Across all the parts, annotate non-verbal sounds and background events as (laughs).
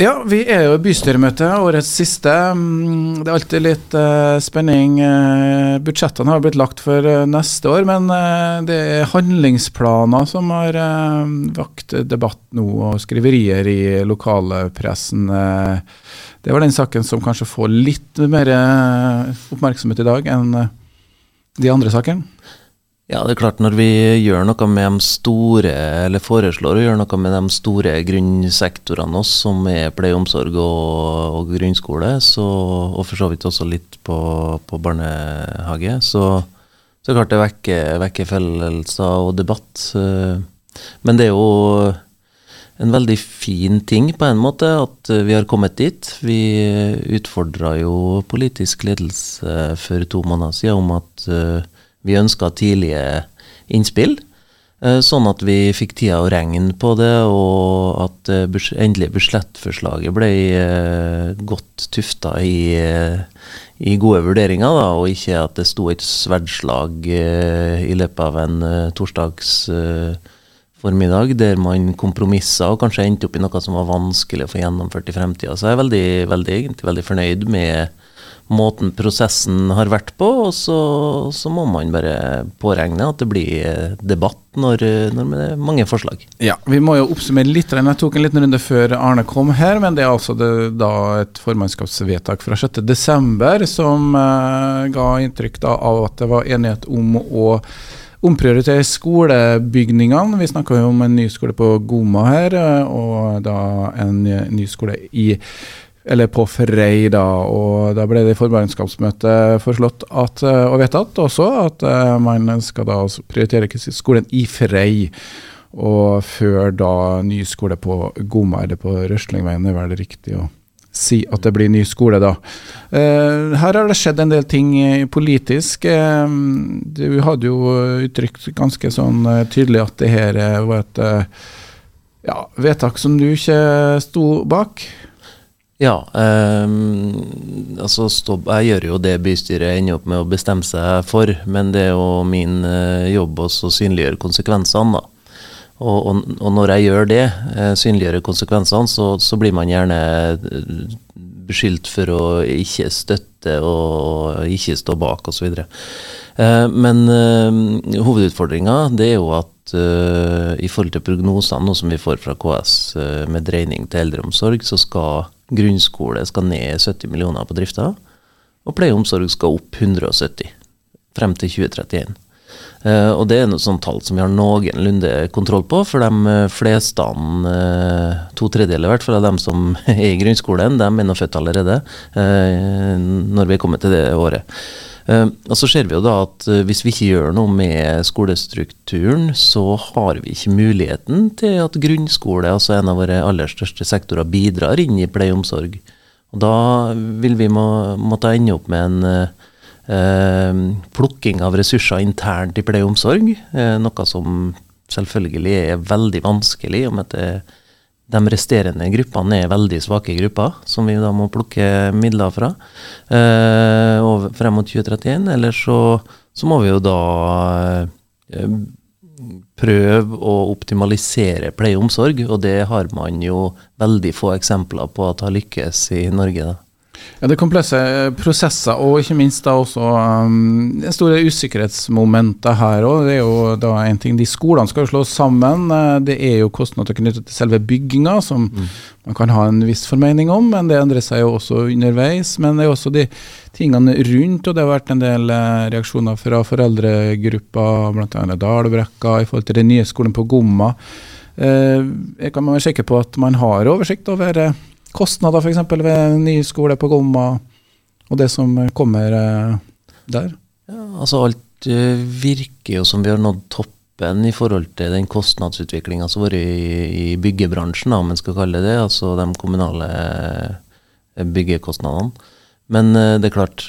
Ja, vi er jo i bystyremøte, årets siste. Mm, det er alltid litt uh, spenning. Uh, budsjettene har blitt lagt for uh, neste år, men det er handlingsplaner som har vakt debatt nå, og skriverier i lokalpressen. det var den saken som kanskje får litt mer oppmerksomhet i dag enn de andre sakene? Ja, det er klart når vi gjør noe med de store, eller foreslår å gjøre noe med de store grunnsektorene oss, som er pleie og omsorg og, og grunnskole, så, og for så vidt også litt på, på barnehage, så, så klart det vekker, vekker følelser og debatt. Men det er jo en veldig fin ting på en måte at vi har kommet dit. Vi utfordra jo politisk ledelse for to måneder siden om at vi ønska tidlige innspill, eh, sånn at vi fikk tida å regne på det, og at endelig eh, budsjettforslaget ble eh, godt tufta i, i gode vurderinger, da, og ikke at det sto et sverdslag i løpet av en torsdags formiddag der man kompromissa og kanskje endte opp i noe som var vanskelig å få gjennomført i fremtida. Så jeg er veldig, veldig, egentlig veldig fornøyd med måten prosessen har vært på, og så, så, må man bare påregne at det blir debatt når, når det er mange forslag. Ja, Vi må jo oppsummere litt. Jeg tok en liten runde før Arne kom her, men det er altså det, da et formannskapsvedtak fra 6.12. som uh, ga inntrykk da, av at det var enighet om å omprioritere skolebygningene. Vi snakka jo om en ny skole på Goma her, eh, og da en ny skole i eller på Frei, da. Og da ble det i formannskapsmøtet foreslått at, eh, og vedtatt også at uh, man skal da prioritere skolen i Frei. Og før da ny skole på Goma, eller på Røslingveien, er vel riktig å si at det blir ny skole, da. Uh, her har det skjedd en del ting politisk. Du hadde jo uttrykt ganske sånn tydelig at det her var et ja, vedtak som du ikke sto bak. Ja, um, altså stopp, jeg gjør jo det bystyret ender opp med å bestemme seg for, men det er jo min uh, jobb også å synliggjøre konsekvensene. da. Og, og, og, når jeg gjør det, uh, synliggjøre konsekvensene, så, så, blir man gjerne uh, beskyldt for å ikke støtte og ikke stå bak osv. Men hovedutfordringa er jo at i forhold til prognosene, noe som vi får fra KS med dreining til eldreomsorg, så skal Grunnskole skal ned 70 millioner på drifta, og pleie og omsorg skal opp 170 frem til 2031. Uh, eh, og det er noe sånt tall som vi har noenlunde kontroll på, for de uh, fleste, uh, to tredjedeler i hvert fall av dem som (laughs) er i grunnskolen, de er nå født allerede når vi er kommet til det året. Uh, og Så ser vi jo da at uh, hvis vi ikke gjør noe med skolestrukturen, så har vi ikke muligheten til at grunnskole, altså en av våre aller største sektorer, bidrar inn i pleie og omsorg. Og Da vil vi må, måtte ende opp med en uh, plukking av ressurser internt i pleie og omsorg, noe som selvfølgelig er veldig vanskelig. om at det de resterende gruppene er veldig svake grupper, som vi da må plukke midler fra eh, frem mot 2031. Eller så, så, må vi jo da eh, prøve å optimalisere pleie og omsorg, og det har man jo veldig få eksempler på at har lykkes i Norge. da. Ja, Det er komplekse eh, prosesser, og ikke minst da også um, store usikkerhetsmomenter her òg. Det er jo da en ting, De skolene skal jo slås sammen. Eh, det er jo kostnader knyttet til selve bygginga, som mm. man kan ha en viss formening om, men det endrer seg jo også underveis. Men det er også de tingene rundt, og det har vært en del eh, reaksjoner fra foreldregrupper, bl.a. Dalbrekka, i forhold til den nye skolen på Gomma. Jeg kan være sikker på at man har oversikt over Kostnader f.eks. ved ny skole på Gomma, og det som kommer eh, der? Ja, altså Alt uh, virker jo som vi har nådd toppen i forhold til den kostnadsutviklinga som har vært i, byggebransjen, om en skal kalle det altså de kommunale byggekostnadene. Men det er klart,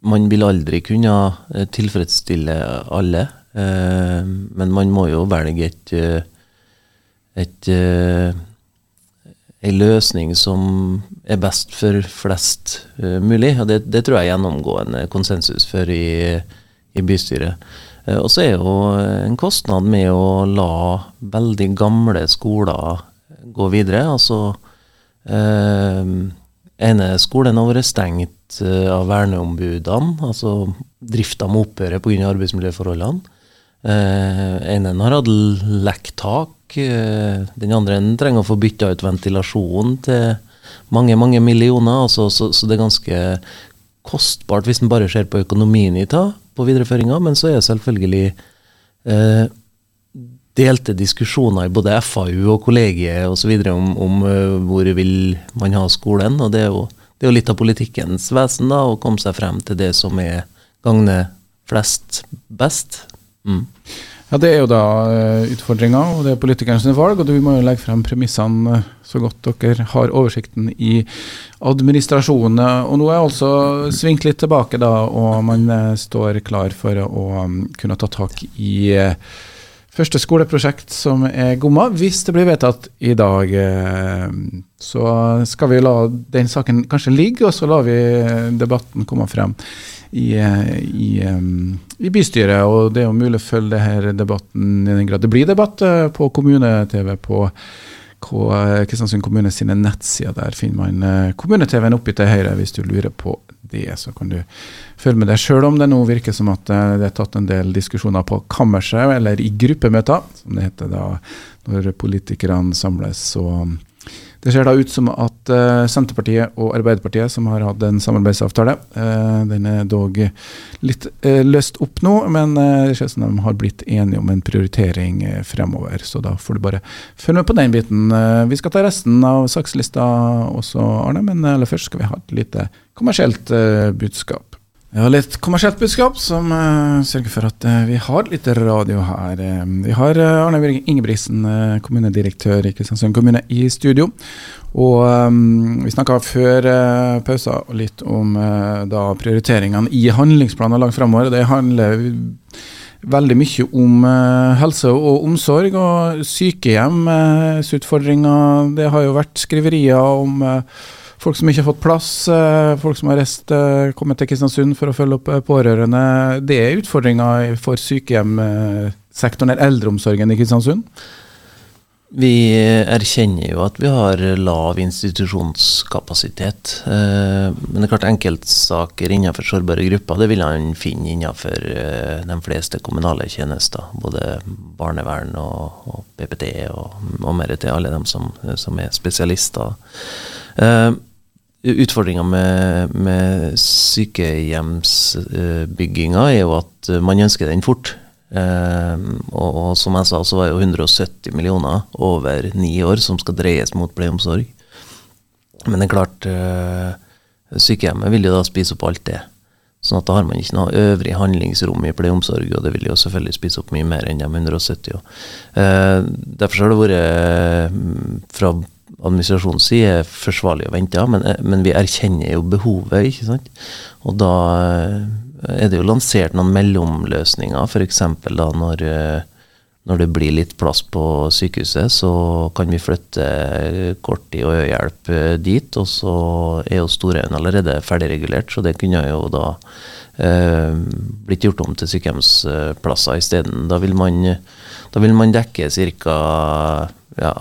man vil aldri kunne tilfredsstille alle. men man må jo velge et, et ei løsning som er best for flest uh, mulig. og det, det, tror jeg er gjennomgående konsensus for i, i bystyret. Uh, og så er jo en kostnad med å la veldig gamle skoler gå videre. altså uh, ene skolen har vært stengt av verneombudene, altså drifta må opphøre pga. arbeidsmiljøforholdene. Eh, ene har hatt lekktak. Eh, den andre trenger å få bytta ut ventilasjonen til mange mange millioner. Altså, så, så, det er ganske kostbart hvis en bare ser på økonomien i ta på videreføringa, men så er det selvfølgelig eh, delte diskusjoner i både FAU og kollegiet osv. om, om uh, hvor vil man ha skolen. og det er, jo, det er jo litt av politikkens vesen da, å komme seg frem til det som er gagner flest best. Mm. Ja, Det er jo da uh, utfordringa, og det er politikernes valg. Og du må jo legge frem premissene uh, så godt dere har oversikten i administrasjonen. Og nå er jeg altså svingt litt tilbake, da, og man uh, står klar for å um, kunne ta tak i første skoleprosjekt som er gomma. Hvis det blir vedtatt i dag, så skal vi la den saken kanskje ligge, og så lar vi debatten komme frem i, i, i, bystyret. Og det er jo mulig å følge denne debatten i den grad det blir debatt eh, på kommune-TV på Kristiansund kommune sine nettsider. Der finner man eh, kommune-TV-en oppi til høyre hvis du lurer på det. Så kan du følge med deg sjøl om det nå virker som at eh, det er tatt en del diskusjoner på kammerset, eller i gruppemøter, som det heter da når politikerne samles. og det ser da ut som at uh, Senterpartiet og Arbeiderpartiet, som har hatt en samarbeidsavtale, uh, den er dog litt uh, løst opp nå, men det ser ut som de har blitt enige om en prioritering fremover. Så da får du bare følge med på den biten. vi skal ta resten av sakslista også, Arne, men aller først skal vi ha et lite kommersielt budskap. Har litt kommersielt budskap som uh, sørger for at uh, vi har litt radio her. Uh, vi har Arne Ingebrigtsen, kommunedirektør i Kristiansund kommune, i studio. Og um, vi snakka før pausa litt om da prioriteringene i handlingsplanen langt framover. Det handler veldig mye om helse og omsorg og sykehjemsutfordringer. det har jo vært skriverier om folk som ikke har fått plass, eh, folk som har reist, eh, kommet til Kristiansund for å følge opp eh, pårørende. Det er utfordringer for sykehjemsektoren, eller eldreomsorgen i Kristiansund? Vi erkjenner jo at vi har lav institusjonskapasitet. Men det er klart enkeltsaker innenfor sårbare grupper det vil han finne innenfor de fleste kommunale tjenester. Både barnevern og, PPT og, og mer til alle dem som, som er spesialister. Utfordringa med, med sykehjemsbygginga er jo at man ønsker den fort. Eh, og, og, som jeg sa, så var det jo 170 millioner over ni år som skal dreies mot pleieomsorg. Men det er klart, eh, sykehjemmet vil jo da spise opp alt det. Sånn at da har man ikke noe øvrig handlingsrom i pleieomsorg, og det vil jo selvfølgelig spise opp mye mer enn de 170. Eh, derfor har det vært fra administrasjonens side er forsvarlig å vente, men, men, vi erkjenner jo behovet. ikke sant? Og da eh, er det jo lansert noen mellomløsninger, f.eks. da når, eh, når det blir litt plass på sykehuset, så kan vi flytte Korti og Øhjelp eh, dit. Og så er jo Storhaugen allerede ferdigregulert, så det kunne jo da eh, blitt gjort om til sykehjemsplasser isteden. Da, da vil man dekke ca ja,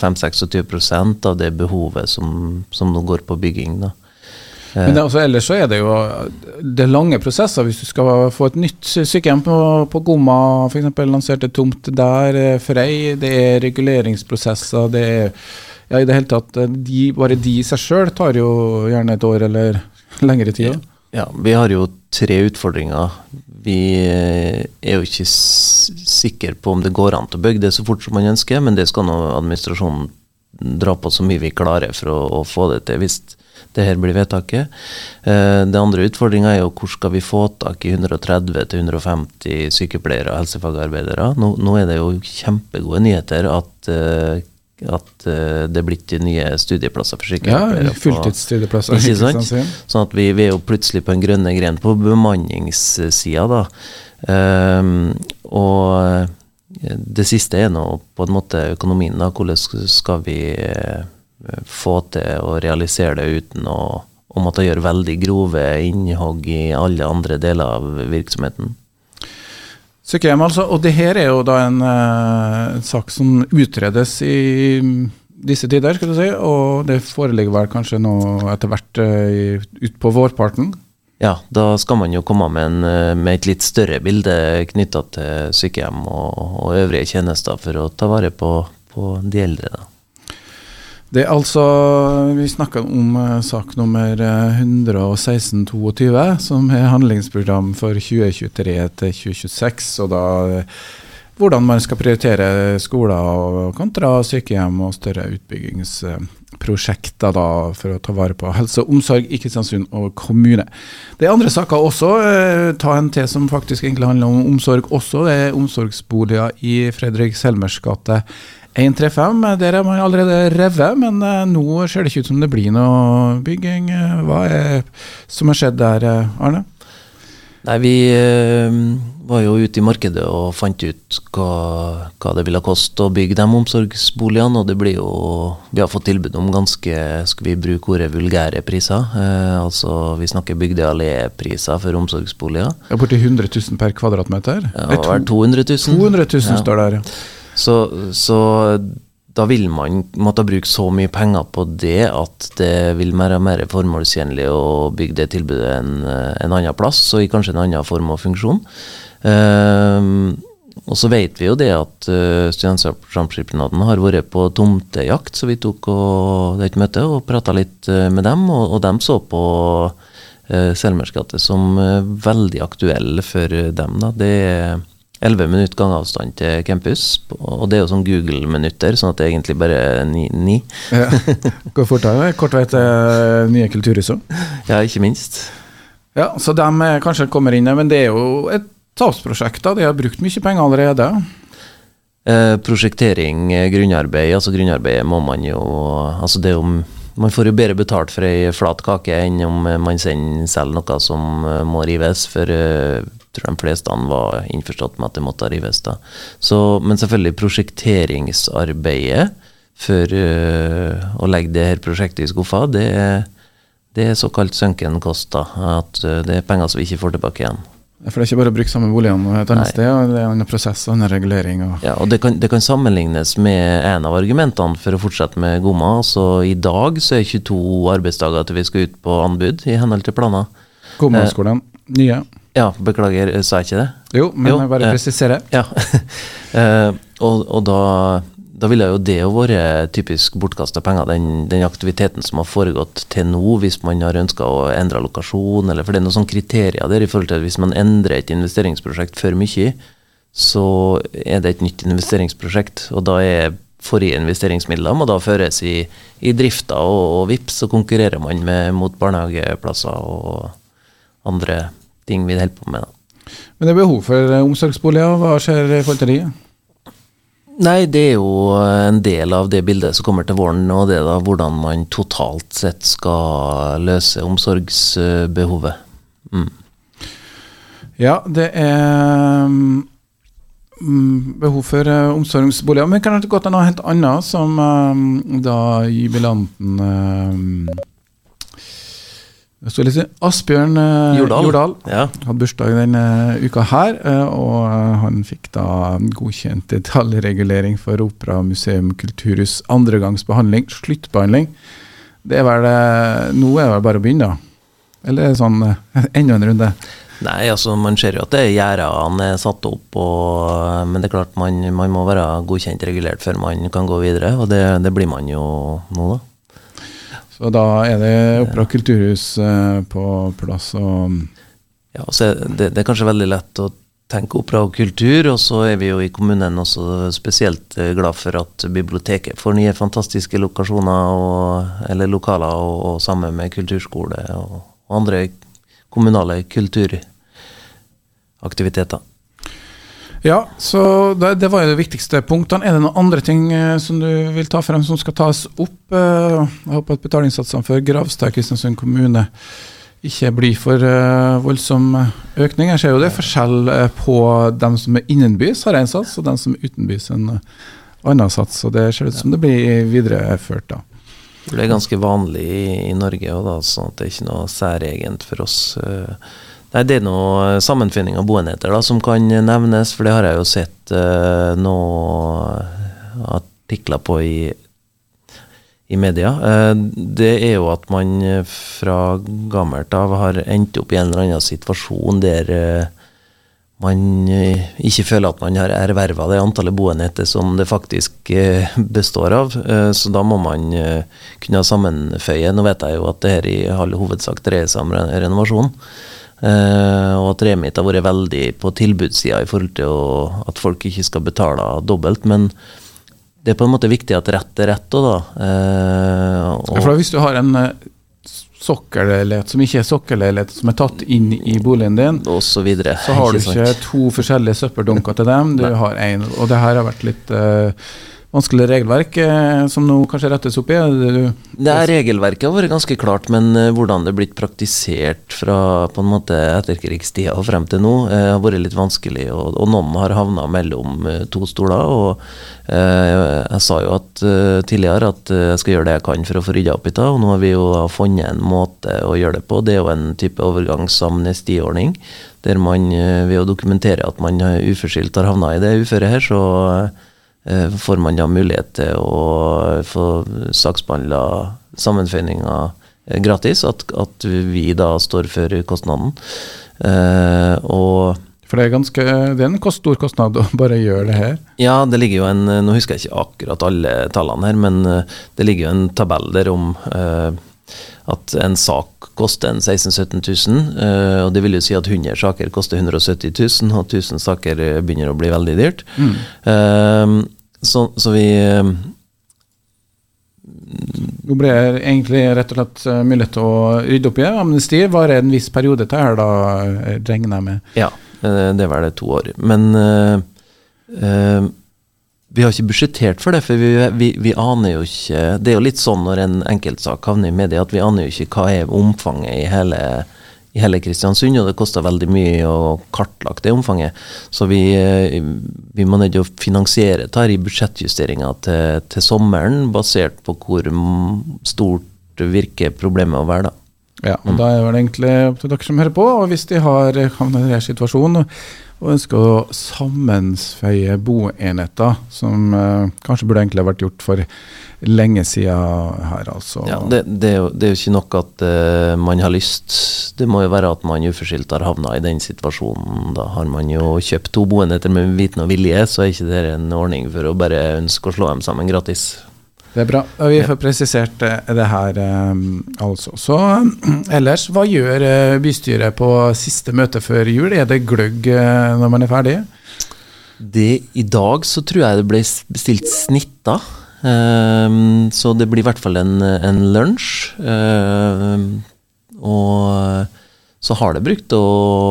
5-26 av det behovet som, som, nå går på bygging. Da. Men det, altså, ellers så er det jo det er lange prosesser. Hvis du skal få et nytt sykehjem på, på Gomma, f.eks. lanserte tomt der, eh, Frei, det er reguleringsprosesser, det er ja, i det hele tatt, eh, de, Bare de i seg sjøl tar jo gjerne et år eller lengre tid. Ja. Ja, vi har jo tre utfordringer. Vi eh, er jo ikke sikre på om det går an til å bygge det så fort som man ønsker, men det skal nå administrasjonen dra på så mye vi klarer for å, å få det til, hvis det her blir vedtaket. Eh, det andre utfordringa er jo hvor skal vi få tak i 130-150 sykepleiere og helsefagarbeidere. Nå, nå, er det jo kjempegode nyheter at uh, at uh, det er blitt nye studieplasser for sykepleiere. Ja, fulltidsstudieplasser. Ikke sant? Sånn at vi, vi, er jo plutselig på en grønne gren på bemanningssida, da. Um, og eh, det siste er nå på en måte økonomien. da, Hvordan skal vi uh, få til å realisere det uten å, å måtte gjøre veldig grove innhogg i alle andre deler av virksomheten? Sykehjem, altså. Og det her er jo da en en sak som utredes i disse tider, skal du si, og det foreligger vel kanskje nå etter hvert uh, utpå vårparten? Ja, da skal man jo komme med, en, eh, med et litt større bilde knytta til sykehjem og, og, øvrige tjenester for å ta vare på, på de eldre. da. Det er altså Vi snakka om uh, sak nummer 11622, som er handlingsprogram for 2023 til 2026. Og da uh, hvordan man skal prioritere skoler kontra sykehjem og større utbyggingsprosjekter da, for å ta vare på helse og omsorg i Kristiansund og kommune. Det er andre saker også. Eh, ta en til som faktisk egentlig handler om omsorg også. Det er omsorgsboliger i Fredrik Selmers gate 135. Der er man allerede revet, men eh, nå ser det ikke ut som det blir noe bygging. Hva er som har skjedd der, Arne? Nei, vi var jo ute i markedet og fant ut hva, hva det ville koste å bygge de omsorgsboligene. Og det blir jo Vi har fått tilbud om ganske, skal vi bruke ordet, vulgære priser. Eh, altså vi snakker bygde for omsorgsboliger. Ja, Borti 100 000 per kvadratmeter? Ja, det var 200 000. 200 000 ja. står der, ja. Så, så da vil man måtte bruke så mye penger på det at det vil være mer formålstjenlig å bygge det tilbudet en, en annen plass, og i kanskje en annen form og funksjon. Uh, og så vet vi jo det at uh, Studentsamskipnaden har vært på tomtejakt, så vi tok et møte og prata litt uh, med dem, og, og de så på uh, Selmers gate som uh, veldig aktuell for dem. Da. Det er 11 minutter gangavstand til campus, og det er jo sånn Google-minutter, sånn at det er egentlig bare er ni. ja. Går fortere. Kort vei til nye kulturhuset. Ja, ikke minst. Ja, Så de kanskje kommer inn der, men det er jo et tapsprosjekt. De har brukt mye penger allerede. Eh, prosjektering, eh, grunnarbeid. Altså grunnarbeidet må man jo Altså det jo man får jo bedre betalt for ei flat kake enn om man sender selv noe som eh, må rives. For eh, tror de fleste var innforstått med at det måtte rives. da. Så, men selvfølgelig prosjekteringsarbeidet for uh, å legge det her prosjektet i skuffa, det, det er såkalt sunken kost. At uh, det er penger som vi ikke får tilbake igjen. For det er ikke bare å bruke samme boligene et annet sted, og det er en prosess og en regulering. Og ja, og det kan, det kan, sammenlignes med en av argumentene for å fortsette med Gomma. Så I dag så er 22 arbeidsdager til vi skal ut på anbud, i henhold til planer. Gommaskolen, eh, nye. Ja, beklager, sa jeg ikke det? Jo, men jo, jeg bare presiserer. Ja. (laughs) eh, og, og da da ville jo det jo vært typisk bortkasta penger, den, den, aktiviteten som har foregått til nå, hvis man har ønska å endre lokasjon, eller for det er noen sånne kriterier der i forhold til at hvis man endrer et investeringsprosjekt for mye, så er det et nytt investeringsprosjekt, og da er forrige investeringsmidler må da føres i, i drifta, og, og vips, så konkurrerer man med, mot barnehageplasser og andre ting vi holder på med. Da. Men det er behov for omsorgsboliger, hva skjer i forhold til det? Nei, det er jo en del av det bildet som kommer til våren, og det er da hvordan man totalt sett skal løse omsorgsbehovet. Mm. Ja, det er mm, behov for uh, omsorgsboliger. Men kan det gå til noe helt annet, som um, da jubilanten så litt Asbjørn eh, Jordal, Jordal ja. hadde bursdag denne uka her, eh, og eh, han fikk da godkjent (laughs) detaljregulering for opera, museum, kulturhus, andregangsbehandling, sluttbehandling. Det er vel, Nå er det vel bare å begynne, da? Eller er sånn (laughs) enda en runde? Nei, altså man ser jo at det er gjerdene er satt opp, og, men det er klart man, man, må være godkjent regulert før man kan gå videre, og det, det blir man jo nå, da. Så da er det Opera kulturhus eh, på plass. og ja, altså det, det, er kanskje veldig lett å tenke opera og kultur, og så er vi jo i kommunen også spesielt eh, glad for at biblioteket får nye fantastiske lokasjoner, og, eller lokaler, og, og sammen med kulturskole og, og andre kommunale kulturaktiviteter. Ja, så det, det, var jo de viktigste punktene. Er det noen andre ting eh, som du vil ta frem som skal tas opp? Eh, jeg håper at betalingssatsene for Gravstad Kristiansund kommune ikke blir for uh, voldsom økning. Jeg ser jo det er forskjell på dem som er innenbys har en sats, og dem som er utenbys en annen sats. og Det ser ut som det blir videreført da. Det er ganske vanlig i, i Norge, da, sånn at det er ikke noe særegent for oss. Uh, Nei, Det er noe sammenfinning av boenheter da, som kan nevnes, for det har jeg jo sett uh, noen artikler på i i media. Uh, det er jo at man eh, fra gammelt av har endt opp i en eller annen situasjon der uh, man ikke føler at man har erverva det antallet boenheter som det faktisk består av. Så da må man kunne sammenføye. Nå vet jeg jo at det her i all hovedsak dreier seg om renovasjon. Og at Remit har vært veldig på tilbudssida i forhold til at folk ikke skal betale dobbelt. Men det er på en måte viktig at rett er rett òg, da. Uh, ja, hvis du har en uh, sokkelleilighet som ikke er sokkelleilighet, som er tatt inn i boligen din, og så, videre, så har du ikke to forskjellige søppeldunker til dem, du Nei. har én. Og det her har vært litt uh, vanskelig regelverk eh, som nå kanskje rettes opp i? Det er Regelverket har vært ganske klart, men eh, hvordan det er blitt praktisert fra på en måte etterkrigstida og frem til nå, eh, har vært litt vanskelig. Og, og noen har havna mellom to stoler. og eh, Jeg sa jo at, tidligere at jeg skal gjøre det jeg kan for å få rydda opp i det, og nå har vi jo funnet en måte å gjøre det på. Det er jo en type overgangsamnestiordning, der man ved å dokumentere at man uforskyldt har havna i det uføret her, så får man da mulighet til å få saksbehandla sammenføyninga eh, gratis. At, at, vi da står for kostnaden. Eh, og for det er, ganske, det er en stor kostnad å bare gjøre det her? Ja, det ligger jo en Nå husker jeg ikke akkurat alle tallene her, men det ligger jo en tabell der om eh, at en sak koster en 16 000-17 000. Eh, og det vil jo si at 100 saker koster 170 000, og 1000 saker begynner å bli veldig dyrt. Mm. Eh, så, så, vi eh, Nå ble det egentlig rett og slett eh, mulighet til å rydde opp i amnesti. Var det en viss periode til her, da, eh, regner jeg med? Ja, det var det to år. Men øh, uh, vi har ikke budsjettert for det, for vi, vi, vi, aner jo ikke Det er jo litt sånn når en enkeltsak havner i media, at vi aner jo ikke hva er omfanget i hele i hele Kristiansund, og det koster veldig mye å kartlagt det omfanget. Så vi, vi må nødt til å finansiere dette i budsjettjusteringa til, til, sommeren, basert på hvor stort virker problemet å være. da. Ja, og mm. da er det egentlig opp til dere som hører på, og hvis de har havnet i denne situasjonen og ønsker å sammensføye boenheter, som eh, kanskje burde egentlig vært gjort for lenge siden her, altså. Ja, det, det, er jo, det, er jo, ikke nok at uh, man har lyst. Det må jo være at man uforskyldt har havna i den situasjonen. Da har man jo kjøpt to boenheter med viten og vilje, så er ikke det en ordning for å bare ønske å slå dem sammen gratis. Det er bra. Og vi får presisert eh, det her, eh, altså. Så ellers, hva gjør eh, bystyret på siste møte før jul? Er det gløgg når man er ferdig? Det, I dag så tror jeg det ble bestilt snitter. Um, så det blir i hvert fall en, en lunsj. Um, og så har det brukt å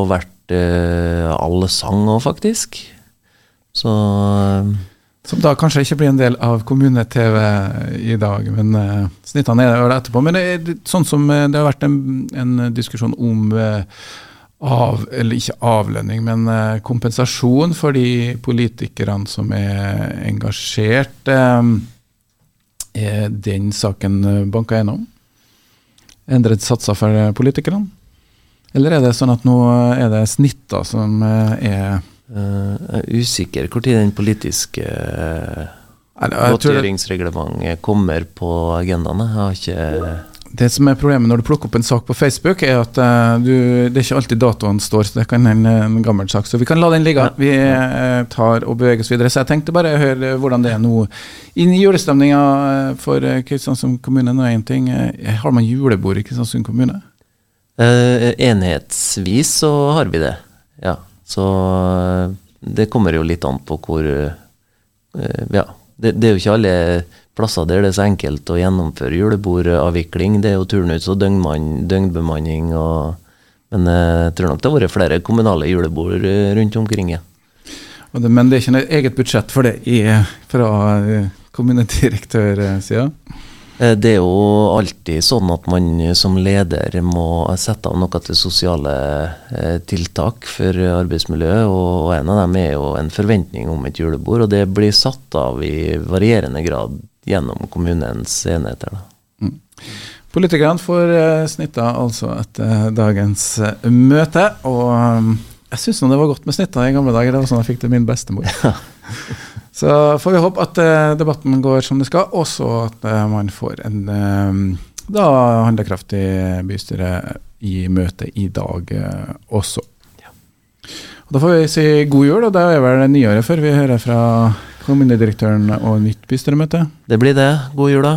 vært uh, alle sang òg, faktisk. Så um, som da kanskje ikke blir en del av kommune-TV i dag, men uh, snittene er det etterpå. Men det er sånn som uh, det har vært en, en diskusjon om uh, av, eller ikke avlønning, men uh, kompensasjon for de politikerne som er engasjert. er den saken banka gjennom? Endret satser for politikerne? Eller er det sånn at nå er det snitter som er jeg er usikker når den politiske godtgjøringsreglementet uh, kommer på agendaen. Jeg har ikke det som er problemet når du plukker opp en sak på Facebook, er at uh, du, det er ikke alltid datoen står, så det kan hende en, gammel sak. Så vi kan la den ligge. Vi uh, tar og beveger oss videre. Så jeg tenkte bare å høre hvordan det er nå inn i julestemninga for Kristiansund kommune. Nå en ting. Har man julebord i Kristiansund kommune? enhetsvis så har vi det, ja. Så eh, det kommer jo litt an på hvor eh, Ja. Det, det, er jo ikke alle plasser der det er så enkelt å gjennomføre julebordavvikling. Det er jo turnus og døgnbemanning og Men jeg tror nok det har vært flere kommunale julebord eh, rundt omkring. Ja. Men det er ikke noe eget budsjett for det fra kommunedirektørsida? Eh, det er jo alltid sånn at man som leder må sette av noe til sosiale eh, tiltak for arbeidsmiljøet, og en av dem er jo en forventning om et julebord. Og det blir satt av i varierende grad gjennom kommunens enheter. Mm. Politikerne får eh, snitta altså etter dagens møte, og jeg syns det var godt med snitta i gamle dager. Det var sånn jeg fikk til min bestemor. (laughs) (laughs) Så får vi håpe at eh, debatten går som det skal, og så at eh, man får en eh, da handlekraftig bystyre i møte i dag også. Og Da får vi si god jul, og det er vel nyåret før vi hører fra kommunedirektøren og nytt bystyremøte. Det blir det. God jul, da.